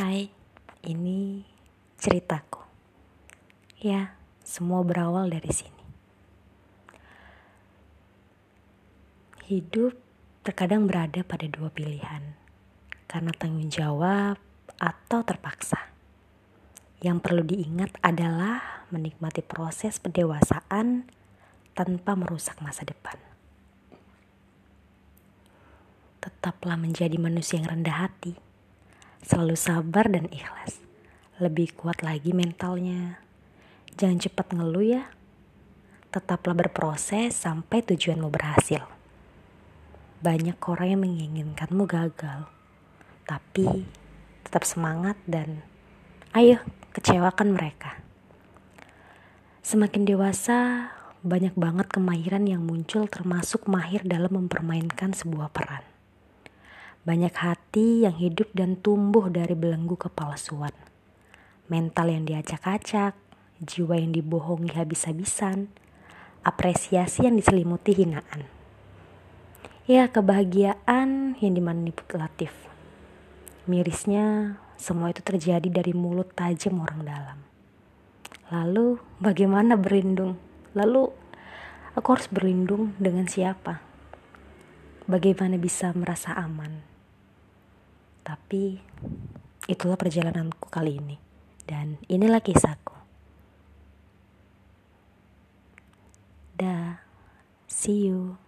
Hai, ini ceritaku. Ya, semua berawal dari sini. Hidup terkadang berada pada dua pilihan, karena tanggung jawab atau terpaksa. Yang perlu diingat adalah menikmati proses pendewasaan tanpa merusak masa depan. Tetaplah menjadi manusia yang rendah hati Selalu sabar dan ikhlas. Lebih kuat lagi mentalnya. Jangan cepat ngeluh ya. Tetaplah berproses sampai tujuanmu berhasil. Banyak orang yang menginginkanmu gagal. Tapi tetap semangat dan ayo kecewakan mereka. Semakin dewasa, banyak banget kemahiran yang muncul termasuk mahir dalam mempermainkan sebuah peran. Banyak hati yang hidup dan tumbuh dari belenggu kepalsuan. Mental yang diacak-acak, jiwa yang dibohongi habis-habisan, apresiasi yang diselimuti hinaan. Ya, kebahagiaan yang dimanipulatif. Mirisnya, semua itu terjadi dari mulut tajam orang dalam. Lalu, bagaimana berlindung? Lalu, aku harus berlindung dengan siapa? Bagaimana bisa merasa aman? Tapi itulah perjalananku kali ini. Dan inilah kisahku. Dah, see you.